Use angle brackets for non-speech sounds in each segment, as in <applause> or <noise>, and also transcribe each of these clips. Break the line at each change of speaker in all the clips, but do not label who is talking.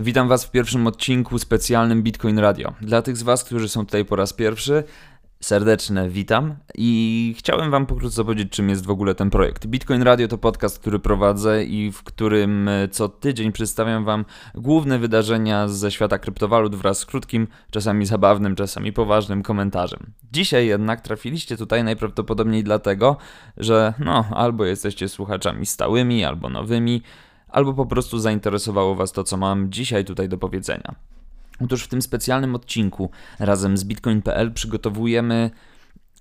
Witam Was w pierwszym odcinku specjalnym Bitcoin Radio. Dla tych z Was, którzy są tutaj po raz pierwszy, serdeczne witam i chciałem Wam pokrótce powiedzieć, czym jest w ogóle ten projekt. Bitcoin Radio to podcast, który prowadzę i w którym e, co tydzień przedstawiam Wam główne wydarzenia ze świata kryptowalut wraz z krótkim, czasami zabawnym, czasami poważnym komentarzem. Dzisiaj jednak trafiliście tutaj najprawdopodobniej dlatego, że no, albo jesteście słuchaczami stałymi, albo nowymi, albo po prostu zainteresowało Was to, co mam dzisiaj tutaj do powiedzenia. Otóż w tym specjalnym odcinku razem z Bitcoin.pl przygotowujemy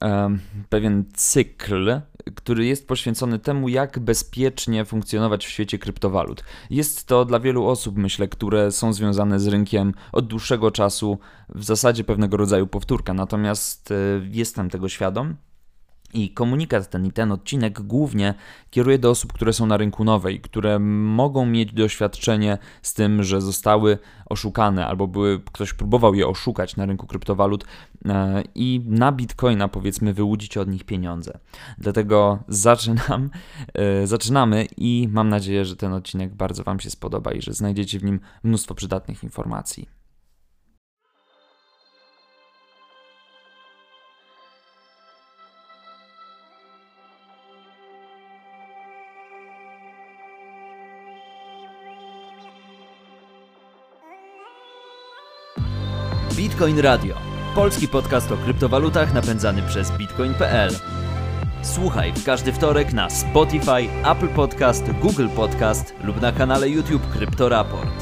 e, pewien cykl, który jest poświęcony temu, jak bezpiecznie funkcjonować w świecie kryptowalut. Jest to dla wielu osób, myślę, które są związane z rynkiem od dłuższego czasu, w zasadzie pewnego rodzaju powtórka, natomiast e, jestem tego świadom i komunikat ten i ten odcinek głównie kieruje do osób, które są na rynku nowej, które mogą mieć doświadczenie z tym, że zostały oszukane albo były, ktoś próbował je oszukać na rynku kryptowalut e, i na bitcoina powiedzmy wyłudzić od nich pieniądze. Dlatego zaczynam, e, zaczynamy i mam nadzieję, że ten odcinek bardzo Wam się spodoba i że znajdziecie w nim mnóstwo przydatnych informacji.
Bitcoin Radio. Polski podcast o kryptowalutach napędzany przez bitcoin.pl. Słuchaj w każdy wtorek na Spotify, Apple Podcast, Google Podcast lub na kanale YouTube Kryptoraport.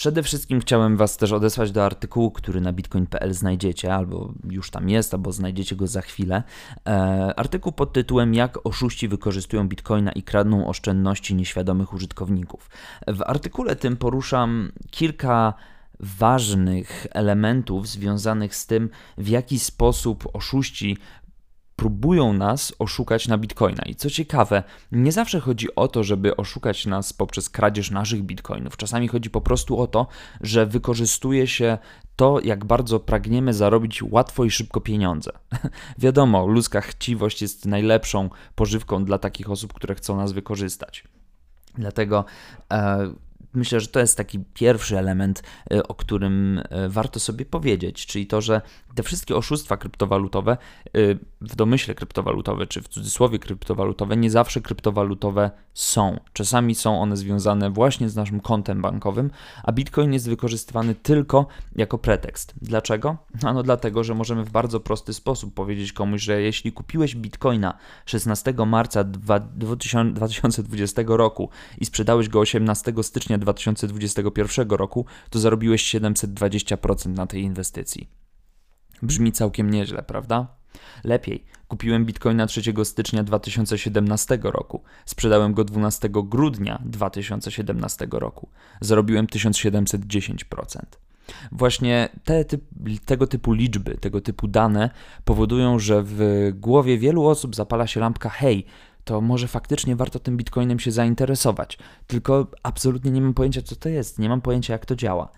Przede wszystkim chciałem Was też odesłać do artykułu, który na bitcoin.pl znajdziecie, albo już tam jest, albo znajdziecie go za chwilę. E, artykuł pod tytułem Jak oszuści wykorzystują bitcoina i kradną oszczędności nieświadomych użytkowników. W artykule tym poruszam kilka ważnych elementów związanych z tym, w jaki sposób oszuści próbują nas oszukać na bitcoina. I co ciekawe, nie zawsze chodzi o to, żeby oszukać nas poprzez kradzież naszych bitcoinów. Czasami chodzi po prostu o to, że wykorzystuje się to, jak bardzo pragniemy zarobić łatwo i szybko pieniądze. <laughs> Wiadomo, ludzka chciwość jest najlepszą pożywką dla takich osób, które chcą nas wykorzystać. Dlatego e, myślę, że to jest taki pierwszy element, e, o którym e, warto sobie powiedzieć, czyli to, że te wszystkie oszustwa kryptowalutowe, y, w domyśle kryptowalutowe, czy w cudzysłowie kryptowalutowe, nie zawsze kryptowalutowe są. Czasami są one związane właśnie z naszym kontem bankowym, a Bitcoin jest wykorzystywany tylko jako pretekst. Dlaczego? Ano dlatego, że możemy w bardzo prosty sposób powiedzieć komuś, że jeśli kupiłeś Bitcoina 16 marca 2020 roku i sprzedałeś go 18 stycznia 2021 roku, to zarobiłeś 720% na tej inwestycji. Brzmi całkiem nieźle, prawda? Lepiej. Kupiłem bitcoina 3 stycznia 2017 roku. Sprzedałem go 12 grudnia 2017 roku. Zarobiłem 1710%. Właśnie te typ, tego typu liczby, tego typu dane powodują, że w głowie wielu osób zapala się lampka hej, to może faktycznie warto tym bitcoinem się zainteresować. Tylko absolutnie nie mam pojęcia, co to jest, nie mam pojęcia, jak to działa.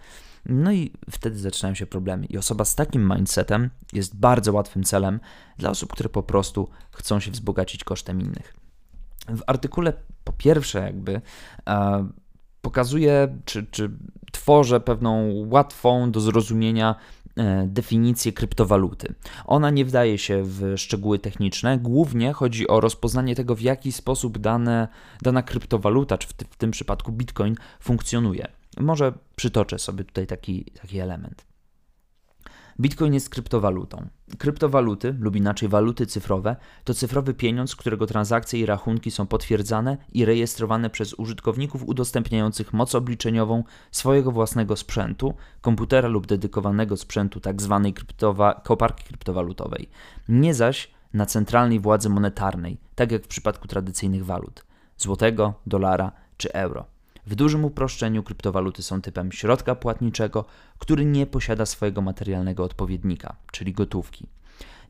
No i wtedy zaczynają się problemy. I osoba z takim mindsetem jest bardzo łatwym celem dla osób, które po prostu chcą się wzbogacić kosztem innych. W artykule po pierwsze, jakby e, pokazuję, czy, czy tworzę pewną łatwą do zrozumienia e, definicję kryptowaluty. Ona nie wdaje się w szczegóły techniczne, głównie chodzi o rozpoznanie tego, w jaki sposób dane, dana kryptowaluta, czy w, w tym przypadku bitcoin, funkcjonuje. Może przytoczę sobie tutaj taki, taki element. Bitcoin jest kryptowalutą. Kryptowaluty, lub inaczej waluty cyfrowe, to cyfrowy pieniądz, którego transakcje i rachunki są potwierdzane i rejestrowane przez użytkowników udostępniających moc obliczeniową swojego własnego sprzętu, komputera lub dedykowanego sprzętu tzw. Tak kryptowa- koparki kryptowalutowej, nie zaś na centralnej władzy monetarnej, tak jak w przypadku tradycyjnych walut złotego, dolara czy euro. W dużym uproszczeniu kryptowaluty są typem środka płatniczego, który nie posiada swojego materialnego odpowiednika, czyli gotówki.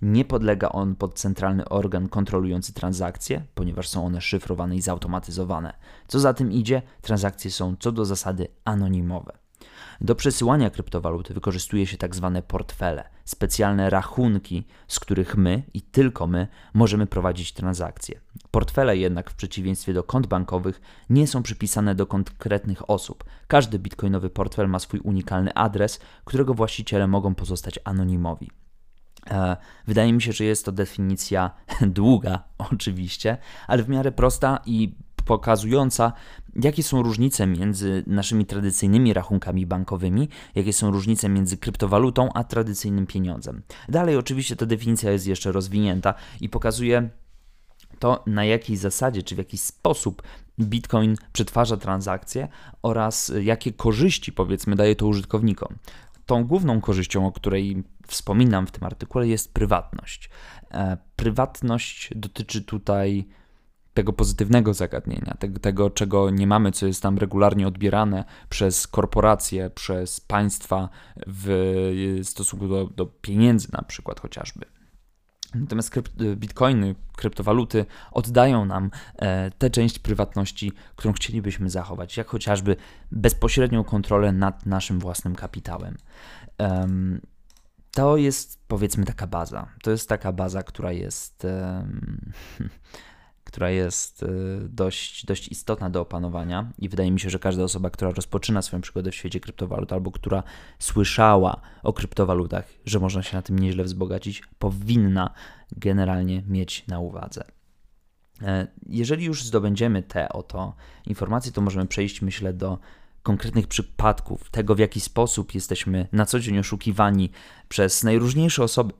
Nie podlega on pod centralny organ kontrolujący transakcje, ponieważ są one szyfrowane i zautomatyzowane. Co za tym idzie, transakcje są co do zasady anonimowe. Do przesyłania kryptowaluty wykorzystuje się tak zwane portfele, specjalne rachunki, z których my i tylko my możemy prowadzić transakcje. Portfele jednak w przeciwieństwie do kont bankowych nie są przypisane do konkretnych osób. Każdy bitcoinowy portfel ma swój unikalny adres, którego właściciele mogą pozostać anonimowi. E, wydaje mi się, że jest to definicja <laughs> długa, oczywiście, ale w miarę prosta i pokazująca, jakie są różnice między naszymi tradycyjnymi rachunkami bankowymi, jakie są różnice między kryptowalutą a tradycyjnym pieniądzem. Dalej, oczywiście, ta definicja jest jeszcze rozwinięta i pokazuje to, na jakiej zasadzie czy w jaki sposób Bitcoin przetwarza transakcje oraz jakie korzyści, powiedzmy, daje to użytkownikom. Tą główną korzyścią, o której wspominam w tym artykule, jest prywatność. E, prywatność dotyczy tutaj tego pozytywnego zagadnienia, tego, tego, czego nie mamy, co jest tam regularnie odbierane przez korporacje, przez państwa w stosunku do, do pieniędzy, na przykład chociażby. Natomiast krypt, bitcoiny, kryptowaluty oddają nam e, tę część prywatności, którą chcielibyśmy zachować, jak chociażby bezpośrednią kontrolę nad naszym własnym kapitałem. Um, to jest powiedzmy taka baza. To jest taka baza, która jest. Um, <laughs> która jest y, dość, dość istotna do opanowania i wydaje mi się, że każda osoba, która rozpoczyna swoją przygodę w świecie kryptowalut albo która słyszała o kryptowalutach, że można się na tym nieźle wzbogacić, powinna generalnie mieć na uwadze. E, jeżeli już zdobędziemy te oto informacje, to możemy przejść, myślę, do konkretnych przypadków tego, w jaki sposób jesteśmy na co dzień oszukiwani przez najróżniejsze osoby,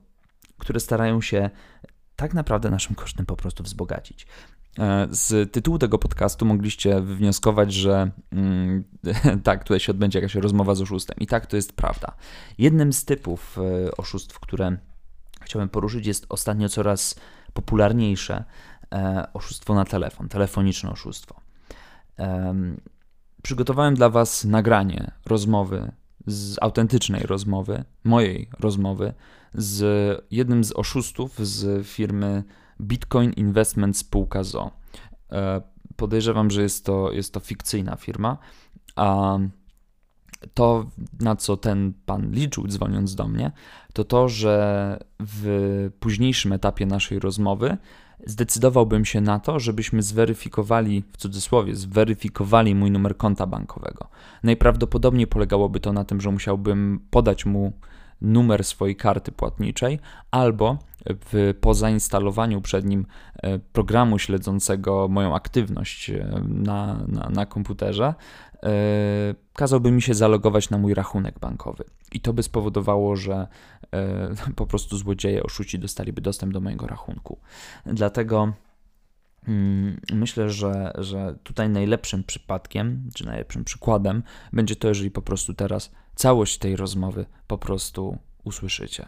które starają się tak naprawdę naszym kosztem po prostu wzbogacić. E, z tytułu tego podcastu mogliście wywnioskować, że mm, <laughs> tak, tutaj się odbędzie jakaś rozmowa z oszustem. I tak to jest prawda. Jednym z typów e, oszustw, które chciałbym poruszyć, jest ostatnio coraz popularniejsze e, oszustwo na telefon, telefoniczne oszustwo. Przygotowałem dla Was nagranie rozmowy, z autentycznej rozmowy, mojej rozmowy z jednym z oszustów z firmy Bitcoin Investment Spółka ZO. E, podejrzewam, że jest to, jest to fikcyjna firma, a to, na co ten pan liczył, dzwoniąc do mnie, to to, że w późniejszym etapie naszej rozmowy zdecydowałbym się na to, żebyśmy zweryfikowali, w cudzysłowie, zweryfikowali mój numer konta bankowego. Najprawdopodobniej polegałoby to na tym, że musiałbym podać mu numer swojej karty płatniczej albo w, po zainstalowaniu przed nim e, programu śledzącego moją aktywność e, na, na, na komputerze, e, kazałby mi się zalogować na mój rachunek bankowy. I to by spowodowało, że po prostu złodzieje, oszuci dostaliby dostęp do mojego rachunku. Dlatego myślę, że, że tutaj najlepszym przypadkiem, czy najlepszym przykładem będzie to, jeżeli po prostu teraz całość tej rozmowy po prostu usłyszycie.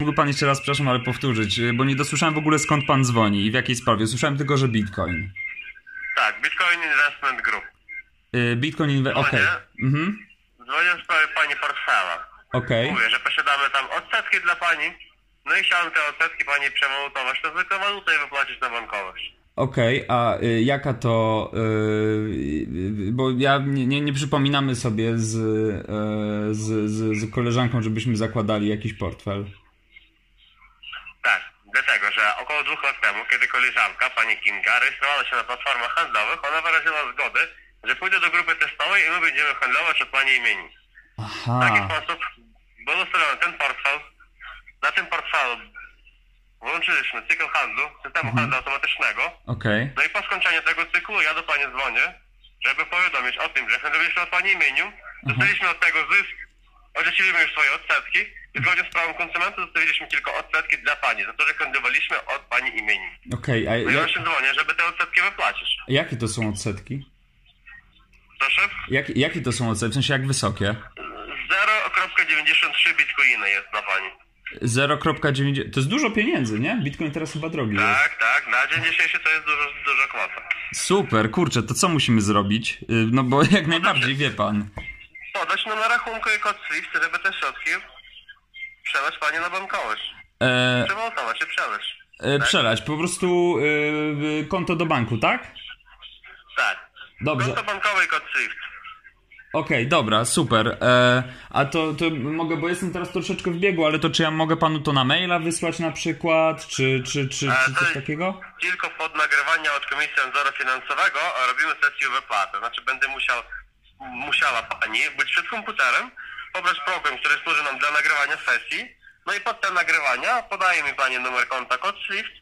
Mógłby pan jeszcze raz, przepraszam, ale powtórzyć, bo nie dosłyszałem w ogóle skąd pan dzwoni i w jakiej sprawie. Słyszałem tylko, że Bitcoin.
Tak, Bitcoin Investment Group.
Y, Bitcoin Investment, okej. Okay.
Mhm. Dzwonię w sprawie pani portfela.
Okej. Okay.
Mówię, że posiadamy tam odsetki dla pani, no i chciałem te odsetki pani przewalutować na zwykłą walutę i wypłacić na bankowość.
Okej, okay, a y, jaka to. Y, bo ja nie, nie, przypominamy sobie z, y, z, z, z, koleżanką, żebyśmy zakładali jakiś portfel.
Tak, dlatego, że około dwóch lat temu, kiedy koleżanka, pani Kinga, rejestrowała się na platformach handlowych, ona wyraziła zgodę, że pójdzie do grupy testowej i my będziemy handlować od pani imieni.
Aha.
W taki sposób był ustalony ten portfel. Na tym portfelu włączyliśmy cykl handlu, systemu mhm. handlu automatycznego.
Okay.
No i po skończeniu tego cyklu ja do Pani dzwonię, żeby powiadomić o tym, że handlowaliśmy od Pani imieniu, mhm. dostaliśmy od tego zysk, odzieśliliśmy już swoje odsetki i zgodnie z prawem konsumenta zostawiliśmy tylko odsetki dla Pani, za to, że handlowaliśmy od Pani imieniu.
Okej, okay,
a... No i ja się dzwonię, żeby te odsetki wypłacić.
Jakie to są odsetki?
Proszę?
Jak, jakie to są odsetki? W sensie jak wysokie?
0,93 bitcoiny jest dla Pani.
0,9. To jest dużo pieniędzy, nie? Bitcoin teraz chyba drogi
tak,
jest.
Tak. Na dzień dzisiejszy to jest dużo, dużo kwota.
Super, kurczę, to co musimy zrobić? Y, no bo <laughs> jak najbardziej, wie pan.
Podać na rachunku i kod SWIFT, żeby te środki przelać pani na bankowość.
E...
Przemontować przelać.
E, tak? Przelać, po prostu y, konto do banku, tak?
Tak.
Dobrze.
Konto bankowe i kod SWIFT.
Okej, dobra, super. E, a to, to mogę, bo jestem teraz troszeczkę w biegu, ale to czy ja mogę panu to na maila wysłać na przykład, czy, czy, czy,
E,
czy coś takiego?
Tylko pod nagrywania od Komisji Nadzoru Finansowego robimy sesję wypłaty. Znaczy będę musiał, musiała pani być przed komputerem, pobrać program, który służy nam dla nagrywania sesji. No i pod te nagrywania podaje mi pani numer konta, kod SWIFT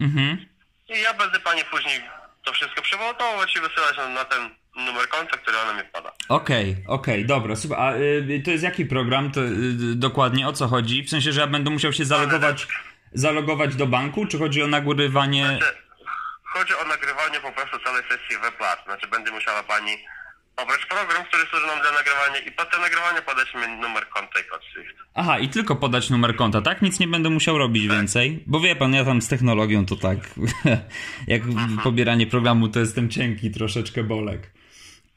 Mhm.
i ja będę pani później to wszystko przewołtować i wysyłać na, na ten numer konta, który ona mi wpada.
Okej, okej, dobra, super. A y, to jest jaki program? To, y, dokładnie o co chodzi? W sensie, że ja będę musiał się zalogować, zalogować do banku, czy chodzi o nagrywanie...
Znaczy, Chodzi o nagrywanie po prostu całej sesji wypłat. Znaczy będzie musiała pani pobrać program, który służy nam dla nagrywania i pod te nagrywanie podać mi numer konta i kod SWIFT.
Aha, i tylko podać numer konta, tak? Nic nie będę musiał robić więcej. Bo wie pan, ja tam z technologią to tak. <laughs> jak pobieranie programu, to jestem cienki, troszeczkę bolek.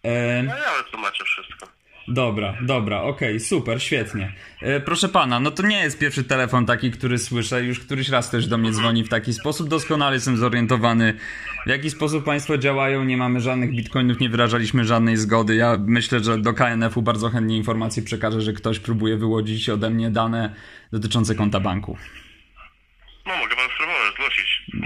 E,
No ja wytłumaczę wszystko.
dobra, dobra, okej, super, świetnie. E, proszę pana, no to nie jest pierwszy telefon taki, który słyszę. Już któryś raz też do mnie dzwoni w taki sposób. Doskonale jestem zorientowany, w jaki sposób państwo działają. Nie mamy żadnych bitcoinów, nie wyrażaliśmy żadnej zgody. Ja myślę, że do KNF-u bardzo chętnie informacje przekażę, że ktoś próbuje wyłodzić ode mnie dane dotyczące konta banku.
No mogę pan spróbować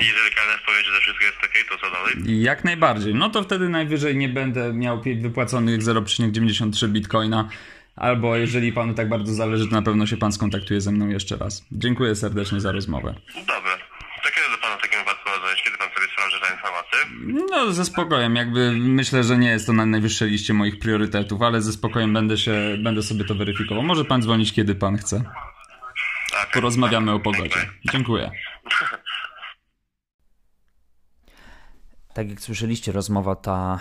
Jeżeli KNF powiedzie, że wszystko jest ok, to co dalej?
Jak najbardziej. No to wtedy najwyżej nie będę miał wypłaconych 0,93 bitcoina. Albo jeżeli panu tak bardzo zależy, to na pewno się pan skontaktuje ze mną jeszcze raz. Dziękuję serdecznie za rozmowę.
Dobra. To kiedy do pana takim wypadku zadzwonić? Kiedy pan sobie sprawdzi te informacje?
No, ze spokojem. Jakby myślę, że nie jest to na najwyższej liście moich priorytetów, ale ze spokojem będę się, będę sobie to weryfikował. Może pan dzwonić, kiedy pan chce.
Tak.
Porozmawiamy o pogodzie. Dziękuję.
Tak jak słyszeliście, rozmowa ta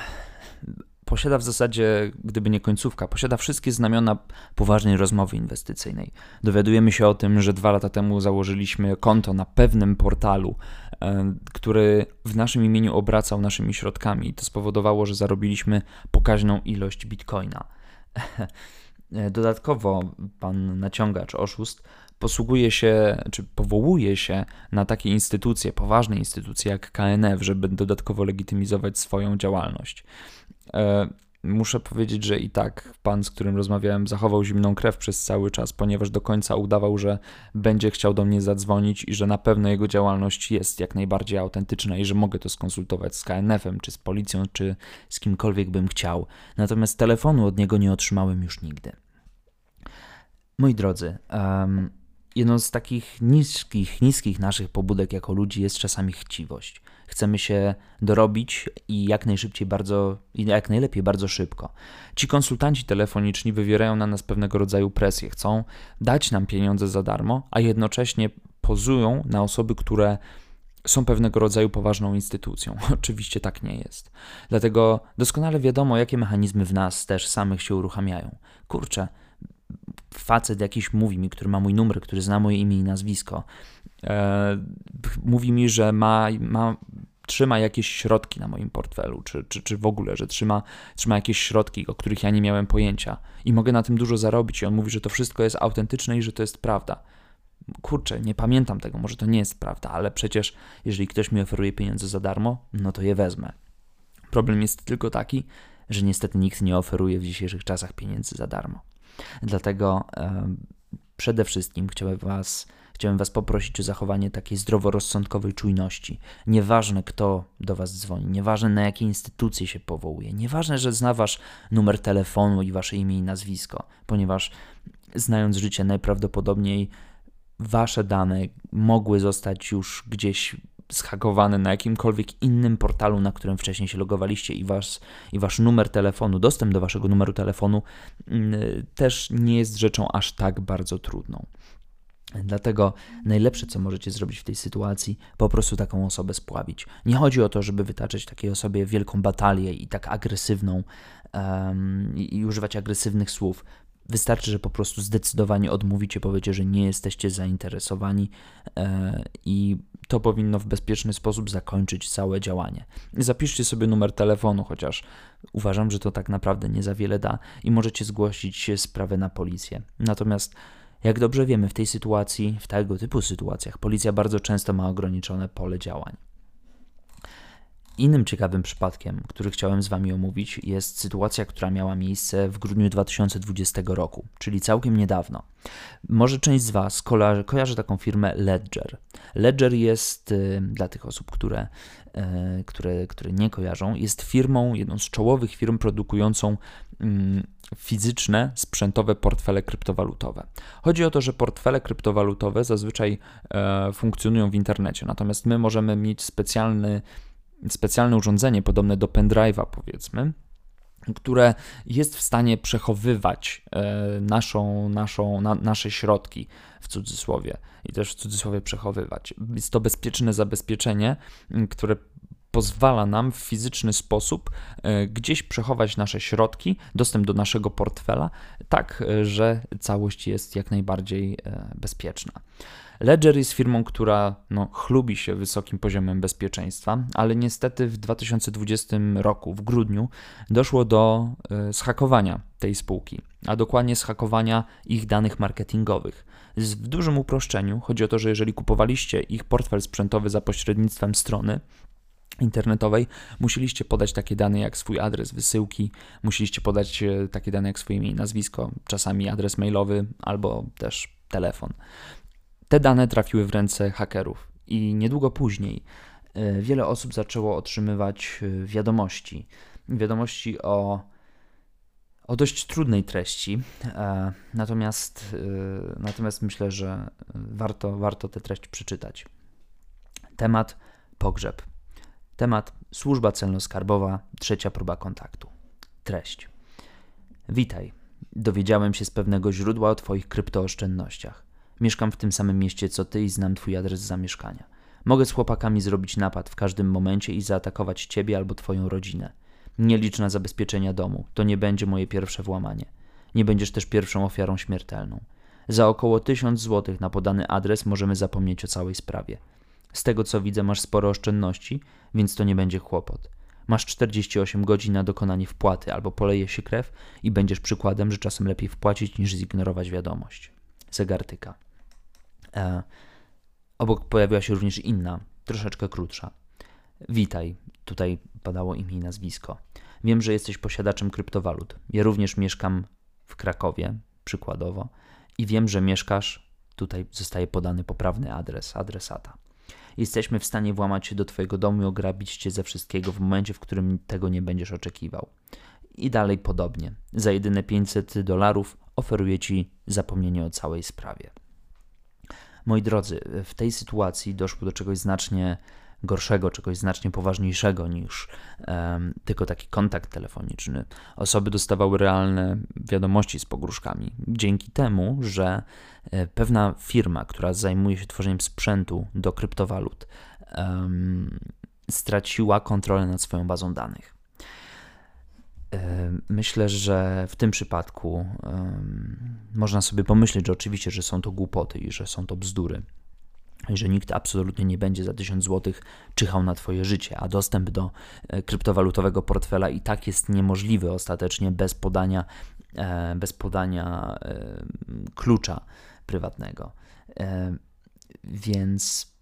posiada w zasadzie, gdyby nie końcówka, posiada wszystkie znamiona poważnej rozmowy inwestycyjnej. Dowiadujemy się o tym, że dwa lata temu założyliśmy konto na pewnym portalu, e, który w naszym imieniu obracał naszymi środkami to spowodowało, że zarobiliśmy pokaźną ilość bitcoina. <laughs> Dodatkowo pan naciągacz, oszust, posługuje się, czy powołuje się na takie instytucje, poważne instytucje jak KNF, żeby dodatkowo legitymizować swoją działalność. E, Muszę powiedzieć, że i tak pan, z którym rozmawiałem, zachował zimną krew przez cały czas, ponieważ do końca udawał, że będzie chciał do mnie zadzwonić i że na pewno jego działalność jest jak najbardziej autentyczna i że mogę to skonsultować z KNF-em, czy z policją, czy z kimkolwiek bym chciał. Natomiast telefonu od niego nie otrzymałem już nigdy. Moi drodzy, em, jedną z takich niskich, niskich naszych pobudek jako ludzi jest czasami chciwość. Chcemy się dorobić i jak najszybciej bardzo, i jak najlepiej bardzo szybko. Ci konsultanci telefoniczni wywierają na nas pewnego rodzaju presję. Chcą dać nam pieniądze za darmo, a jednocześnie pozują na osoby, które są pewnego rodzaju poważną instytucją. <laughs> Oczywiście tak nie jest. Dlatego doskonale wiadomo, jakie mechanizmy w nas też samych się uruchamiają. Kurczę, facet jakiś mówi mi, który ma mój numer, który zna moje imię i nazwisko, e, mówi mi, że ma, ma, trzyma jakieś środki na moim portfelu, czy, czy, czy w ogóle, że trzyma, trzyma jakieś środki, o których ja nie miałem pojęcia i mogę na tym dużo zarobić. I on mówi, że to wszystko jest autentyczne i że to jest prawda. Kurczę, nie pamiętam tego, może to nie jest prawda, ale przecież jeżeli ktoś mi oferuje pieniądze za darmo, no to je wezmę. Problem jest tylko taki, że niestety nikt nie oferuje w dzisiejszych czasach pieniędzy za darmo. Dlatego przede wszystkim chciałem was, was poprosić o zachowanie takiej zdroworozsądkowej czujności. Nieważne kto do was dzwoni, nieważne na jakie instytucje się powołuje, nieważne, że zna wasz numer telefonu i wasze imię i nazwisko, ponieważ znając życie najprawdopodobniej wasze dane mogły zostać już gdzieś zhakowane na jakimkolwiek innym portalu, na którym wcześniej się logowaliście i wasz, i wasz numer telefonu, dostęp do waszego numeru telefonu yy, też nie jest rzeczą aż tak bardzo trudną. Dlatego najlepsze, co możecie zrobić w tej sytuacji, po prostu taką osobę spławić. Nie chodzi o to, żeby wytaczać takiej osobie wielką batalię i tak agresywną um, i używać agresywnych słów. Wystarczy, że po prostu zdecydowanie odmówicie, powiecie, że nie jesteście zainteresowani e, i to powinno w bezpieczny sposób zakończyć całe działanie. Zapiszcie sobie numer telefonu, chociaż uważam, że to tak naprawdę nie za wiele da i możecie zgłosić sprawę na policję. Natomiast jak dobrze wiemy, w tej sytuacji, w tego typu sytuacjach, policja bardzo często ma ograniczone pole działań. Innym ciekawym przypadkiem, który chciałem z Wami omówić, jest sytuacja, która miała miejsce w grudniu 2020 roku, czyli całkiem niedawno. Może część z Was kojarzy, taką firmę Ledger. Ledger jest, y, dla tych osób, które, y, które, które nie kojarzą, jest firmą, jedną z czołowych firm produkującą mm, fizyczne, sprzętowe portfele kryptowalutowe. Chodzi o to, że portfele kryptowalutowe zazwyczaj e, funkcjonują w internecie, natomiast my możemy mieć specjalny specjalne urządzenie podobne do pendrive'a, powiedzmy, które jest w stanie przechowywać e, naszą, naszą, na, nasze środki w cudzysłowie i też w cudzysłowie przechowywać. Jest to bezpieczne zabezpieczenie, które pozwala nam w fizyczny sposób e, gdzieś przechować nasze środki, dostęp do naszego portfela, tak, e, że całość jest jak najbardziej bezpieczna. Ledger jest firmą, która no, chlubi się wysokim poziomem bezpieczeństwa, ale niestety w 2020 roku, w grudniu, doszło do y, zhakowania tej spółki, a dokładnie zhakowania ich danych marketingowych. W dużym uproszczeniu chodzi o to, że jeżeli kupowaliście ich portfel sprzętowy za pośrednictwem strony, internetowej, musieliście podać takie dane jak swój adres wysyłki, musieliście podać e, takie dane jak swoje imię i nazwisko, czasami adres mailowy albo też telefon. Te dane trafiły w ręce hakerów i niedługo później e, wiele osób zaczęło otrzymywać e, wiadomości. Wiadomości o, o dość trudnej treści, e, natomiast, natomiast myślę, że warto, warto tę treść przeczytać. Temat pogrzeb. Temat służba celno-skarbowa, trzecia próba kontaktu. Treść. Witaj. Dowiedziałem się z pewnego źródła o Twoich kryptooszczędnościach. Mieszkam w tym samym mieście co ty i znam twój adres zamieszkania. Mogę z chłopakami zrobić napad w każdym momencie i zaatakować ciebie albo twoją rodzinę. Nie licz na zabezpieczenia domu, to nie będzie moje pierwsze włamanie. Nie będziesz też pierwszą ofiarą śmiertelną. Za około tysiąc złotych na podany adres możemy zapomnieć o całej sprawie. Z tego co widzę, masz sporo oszczędności, więc to nie będzie kłopot. Masz 48 godzin na dokonanie wpłaty, albo poleje się krew i będziesz przykładem, że czasem lepiej wpłacić niż zignorować wiadomość. Zegartyka. E, obok pojawiła się również inna, troszeczkę krótsza. Witaj, tutaj padało imię i nazwisko. Wiem, że jesteś posiadaczem kryptowalut. Ja również mieszkam w Krakowie, przykładowo, i wiem, że mieszkasz, tutaj zostaje podany poprawny adres, adresata. Jesteśmy w stanie włamać się do Twojego domu i ograbić Cię ze wszystkiego w momencie, w którym tego nie będziesz oczekiwał. I dalej podobnie. Za jedyne 500 dolarów oferuję Ci zapomnienie o całej sprawie. Moi drodzy, w tej sytuacji doszło do czegoś znacznie gorszego, czegoś znacznie poważniejszego niż um, tylko taki kontakt telefoniczny. Osoby dostawały realne wiadomości z pogróżkami. Dzięki temu, że e, pewna firma, która zajmuje się tworzeniem sprzętu do kryptowalut, um, straciła kontrolę nad swoją bazą danych. Myślę, że w tym przypadku można sobie pomyśleć, że oczywiście, że są to głupoty i że są to bzdury. I że nikt absolutnie nie będzie za 1000 zł czyhał na Twoje życie, a dostęp do e, kryptowalutowego portfela i tak jest niemożliwy ostatecznie bez podania, e, bez podania klucza prywatnego. Więc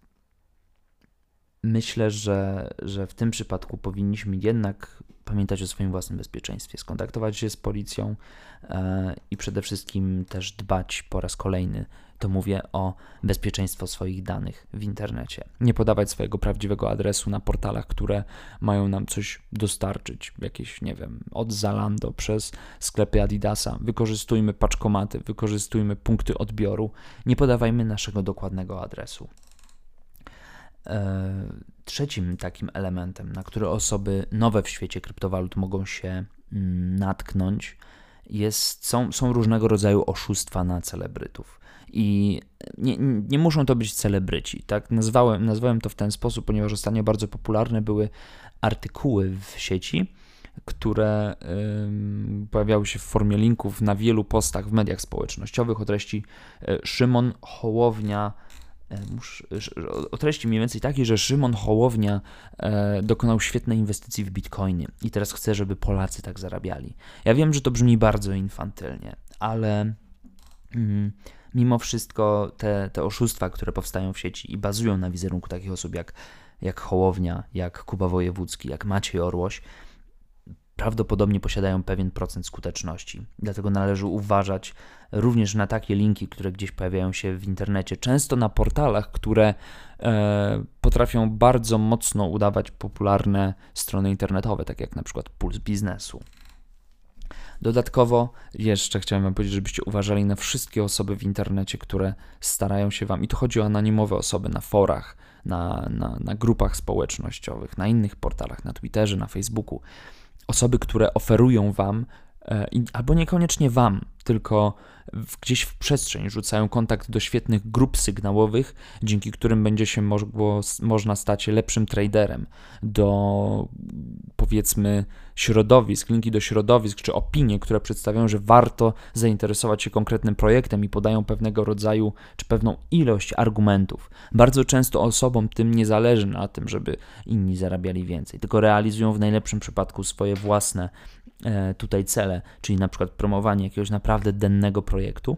myślę, że, że w tym przypadku powinniśmy jednak pamiętać o swoim własnym bezpieczeństwie, skontaktować się z policją e, i przede wszystkim też dbać po raz kolejny, to mówię o bezpieczeństwo swoich danych w internecie. Nie podawać swojego prawdziwego adresu na portalach, które mają nam coś dostarczyć, jakieś, nie wiem, od Zalando przez sklepy Adidasa. Wykorzystujmy paczkomaty, wykorzystujmy punkty odbioru, nie podawajmy naszego dokładnego adresu. E, trzecim takim elementem, na który osoby nowe w świecie kryptowalut mogą się mm, natknąć, jest, są, są różnego rodzaju oszustwa na celebrytów. I nie, nie muszą to być celebryci. Tak? Nazwałem, nazwałem to w ten sposób, ponieważ ostatnio bardzo popularne były artykuły w sieci, które y, pojawiały się w formie linków na wielu postach w mediach społecznościowych o treści y, Szymon Hołownia E, o treści mniej więcej takiej, że Szymon Hołownia e, dokonał świetnej inwestycji w bitcoiny i teraz chce, żeby Polacy tak zarabiali. Ja wiem, że to brzmi bardzo infantylnie, ale mm, mimo wszystko te, te oszustwa, które powstają w sieci i bazują na wizerunku takich osób jak jak Hołownia, jak Kuba Wojewódzki, jak Maciej Orłoś, prawdopodobnie posiadają pewien procent skuteczności. Dlatego należy uważać również na takie linki, które gdzieś pojawiają się w internecie, często na portalach, które e, potrafią bardzo mocno udawać popularne strony internetowe, tak jak na przykład Puls Biznesu. Dodatkowo jeszcze chciałem Wam powiedzieć, żebyście uważali na wszystkie osoby w internecie, które starają się Wam, i tu chodzi o anonimowe osoby na forach, na, na, na grupach społecznościowych, na innych portalach, na Twitterze, na Facebooku, osoby, które oferują Wam, albo niekoniecznie Wam, tylko gdzieś w przestrzeń rzucają kontakt do świetnych grup sygnałowych, dzięki którym będzie się mogło, można stać lepszym traderem, do powiedzmy środowisk, linki do środowisk czy opinie, które przedstawiają, że warto zainteresować się konkretnym projektem i podają pewnego rodzaju czy pewną ilość argumentów. Bardzo często osobom tym nie zależy na tym, żeby inni zarabiali więcej, tylko realizują w najlepszym przypadku swoje własne e, tutaj cele, czyli na przykład promowanie jakiegoś naprawdę dennego projektu.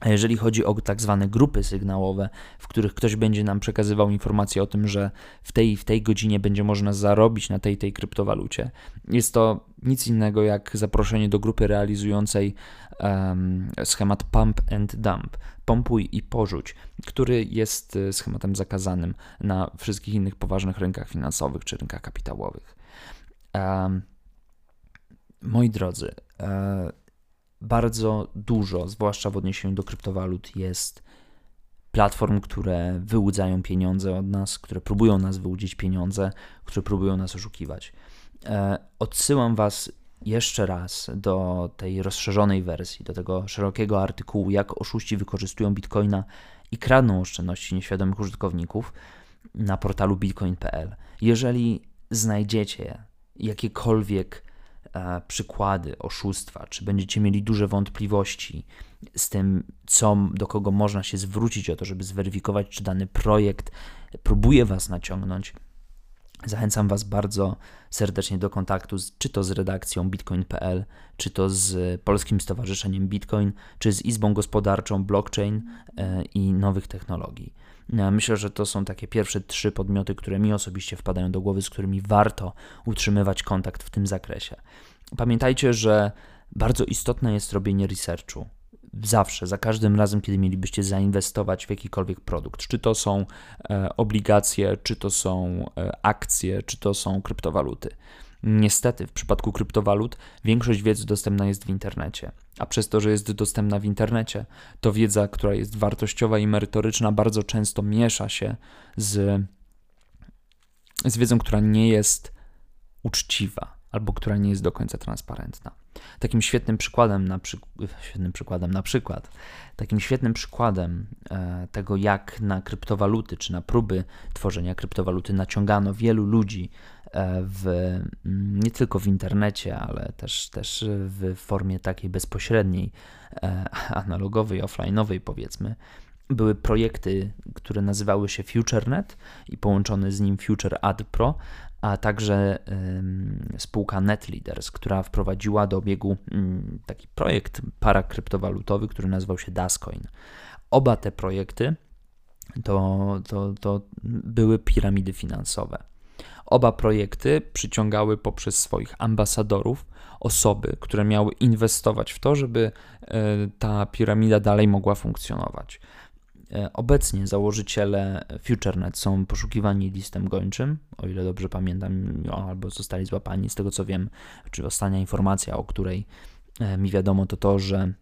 A jeżeli chodzi o tak zwane grupy sygnałowe, w których ktoś będzie nam przekazywał informacje o tym, że w tej w tej godzinie będzie można zarobić na tej tej kryptowalucie, jest to nic innego jak zaproszenie do grupy realizującej um, schemat pump and dump, pompuj i porzuć, który jest e, schematem zakazanym na wszystkich innych poważnych rynkach finansowych czy rynkach kapitałowych. Um, moi drodzy, um, bardzo dużo, zwłaszcza w odniesieniu do kryptowalut, jest platform, które wyłudzają pieniądze od nas, które próbują nas wyłudzić pieniądze, które próbują nas oszukiwać. E, odsyłam Was jeszcze raz do tej rozszerzonej wersji, do tego szerokiego artykułu, jak oszuści wykorzystują bitcoina i kradną oszczędności nieświadomych użytkowników na portalu bitcoin.pl. Jeżeli znajdziecie jakiekolwiek e, przykłady oszustwa, czy będziecie mieli duże wątpliwości z tym, co, do kogo można się zwrócić o to, żeby zweryfikować, czy dany projekt próbuje Was naciągnąć, Zachęcam Was bardzo serdecznie do kontaktu, z, czy to z redakcją bitcoin.pl, czy to z Polskim Stowarzyszeniem Bitcoin, czy z Izbą Gospodarczą Blockchain e, i Nowych Technologii. E, myślę, że to są takie pierwsze trzy podmioty, które mi osobiście wpadają do głowy, z którymi warto utrzymywać kontakt w tym zakresie. Pamiętajcie, że bardzo istotne jest robienie researchu. Zawsze, za każdym razem, kiedy mielibyście zainwestować w jakikolwiek produkt, czy to są e, obligacje, czy to są e, akcje, czy to są kryptowaluty. Niestety, w przypadku kryptowalut większość wiedzy dostępna jest w internecie, a przez to, że jest dostępna w internecie, to wiedza, która jest wartościowa i merytoryczna, bardzo często miesza się z, z wiedzą, która nie jest uczciwa albo która nie jest do końca transparentna. Takim świetnym przykładem na, przy... świetnym przykładem na przykład, takim świetnym przykładem e, tego, jak na kryptowaluty czy na próby tworzenia kryptowaluty naciągano wielu ludzi e, w, mm, nie tylko w internecie, ale też, też w formie takiej bezpośredniej, e, analogowej, offline'owej powiedzmy, były projekty, które nazywały się FutureNet i połączony z nim Future Ad Pro, a także spółka NetLeaders, która wprowadziła do obiegu mm, taki projekt parakryptowalutowy, który nazywał się Dascoin. Oba te projekty to, to, to były piramidy finansowe. Oba projekty przyciągały poprzez swoich ambasadorów osoby, które miały inwestować w to, żeby e, ta piramida dalej mogła funkcjonować. E, obecnie założyciele FutureNet są poszukiwani listem gończym, o ile dobrze pamiętam, albo zostali złapani. Z tego co wiem, czy ostatnia informacja, o której e, mi wiadomo, to to, że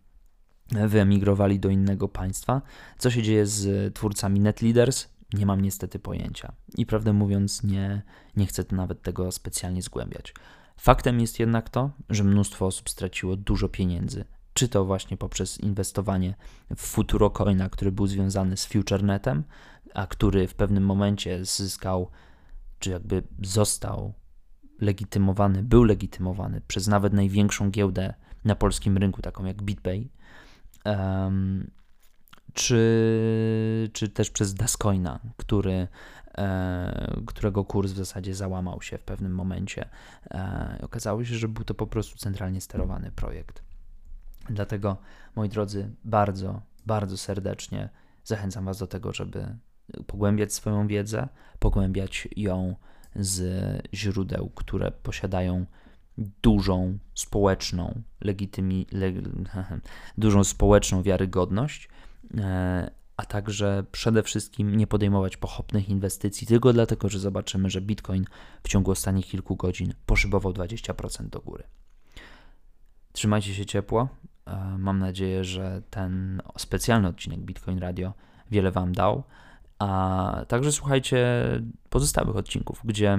wyemigrowali do innego państwa. Co się dzieje z twórcami NetLeaders? Nie mam niestety pojęcia. I prawdę mówiąc, nie, nie chcę nawet tego specjalnie zgłębiać. Faktem jest jednak to, że mnóstwo osób straciło dużo pieniędzy czy to właśnie poprzez inwestowanie w Futurocoina, który był związany z FutureNetem, a który w pewnym momencie zyskał, czy jakby został legitymowany, był legitymowany przez nawet największą giełdę na polskim rynku, taką jak BitPay, um, czy, czy też przez Dascoina, który, e, którego kurs w zasadzie załamał się w pewnym momencie. E, okazało się, że był to po prostu centralnie sterowany projekt. Dlatego, moi drodzy, bardzo, bardzo serdecznie zachęcam Was do tego, żeby pogłębiać swoją wiedzę, pogłębiać ją z źródeł, które posiadają dużą społeczną legitymi, le, <laughs> dużą społeczną wiarygodność, e, a także przede wszystkim nie podejmować pochopnych inwestycji tylko dlatego, że zobaczymy, że Bitcoin w ciągu ostatnich kilku godzin poszybował 20% do góry. Trzymajcie się ciepło. E, mam nadzieję, że ten specjalny odcinek Bitcoin Radio wiele Wam dał. A także słuchajcie pozostałych odcinków, gdzie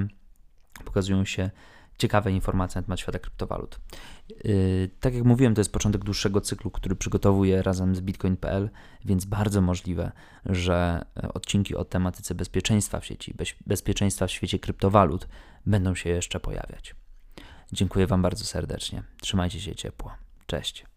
pokazują się ciekawe informacje na temat świata kryptowalut. Yy, tak jak mówiłem, to jest początek dłuższego cyklu, który przygotowuję razem z Bitcoin.pl, więc bardzo możliwe, że odcinki o tematyce bezpieczeństwa w sieci, bezpieczeństwa w świecie kryptowalut będą się jeszcze pojawiać. Dziękuję Wam bardzo serdecznie. Trzymajcie się ciepło. Cześć.